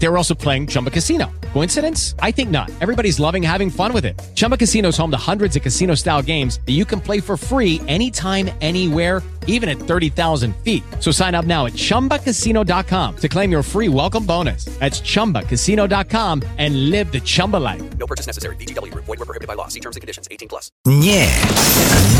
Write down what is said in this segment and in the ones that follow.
They were also playing Chumba Casino. Coincidence? I think not. Everybody's loving having fun with it. Chumba Casino is home to hundreds of casino style games that you can play for free anytime, anywhere, even at 30,000 feet. So sign up now at chumbacasino.com to claim your free welcome bonus. That's chumbacasino.com and live the Chumba life. No purchase necessary. VGW Group. Void were prohibited by law. See terms and conditions. 18 plus. Nie,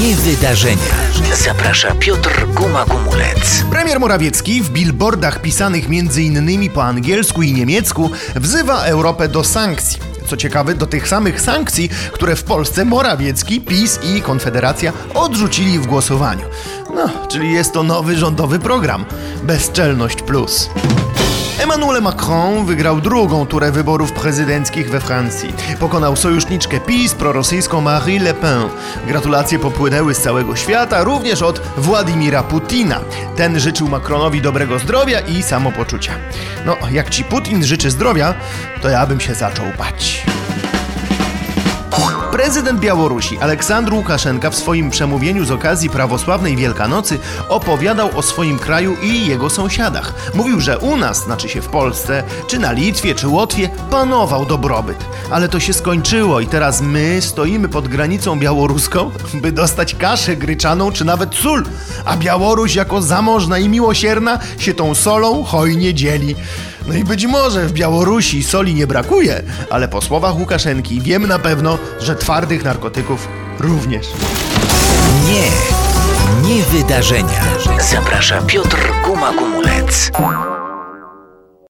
nie wydarzenia. Zaprasza Piotr Guma-Gumulec. Premier Morawiecki w billboardach pisanych m.in. po angielsku i niemiecku wzywa Europę do sankcji. Co ciekawe, do tych samych sankcji, które w Polsce Morawiecki, PiS i Konfederacja odrzucili w głosowaniu. No, czyli jest to nowy rządowy program. Bezczelność plus. Emmanuel Macron wygrał drugą turę wyborów prezydenckich we Francji. Pokonał sojuszniczkę PiS, prorosyjską Marie Le Pen. Gratulacje popłynęły z całego świata, również od Władimira Putina. Ten życzył Macronowi dobrego zdrowia i samopoczucia. No, jak ci Putin życzy zdrowia, to ja bym się zaczął bać. Prezydent Białorusi Aleksandr Łukaszenka w swoim przemówieniu z okazji prawosławnej Wielkanocy opowiadał o swoim kraju i jego sąsiadach. Mówił, że u nas, znaczy się w Polsce, czy na Litwie, czy Łotwie, panował dobrobyt. Ale to się skończyło i teraz my stoimy pod granicą białoruską, by dostać kaszę gryczaną, czy nawet sól. A Białoruś jako zamożna i miłosierna się tą solą hojnie dzieli. No i być może w Białorusi soli nie brakuje, ale po słowach Łukaszenki wiem na pewno, że twardych narkotyków również. Nie, nie wydarzenia. Zaprasza Piotr Guma-Gumulec.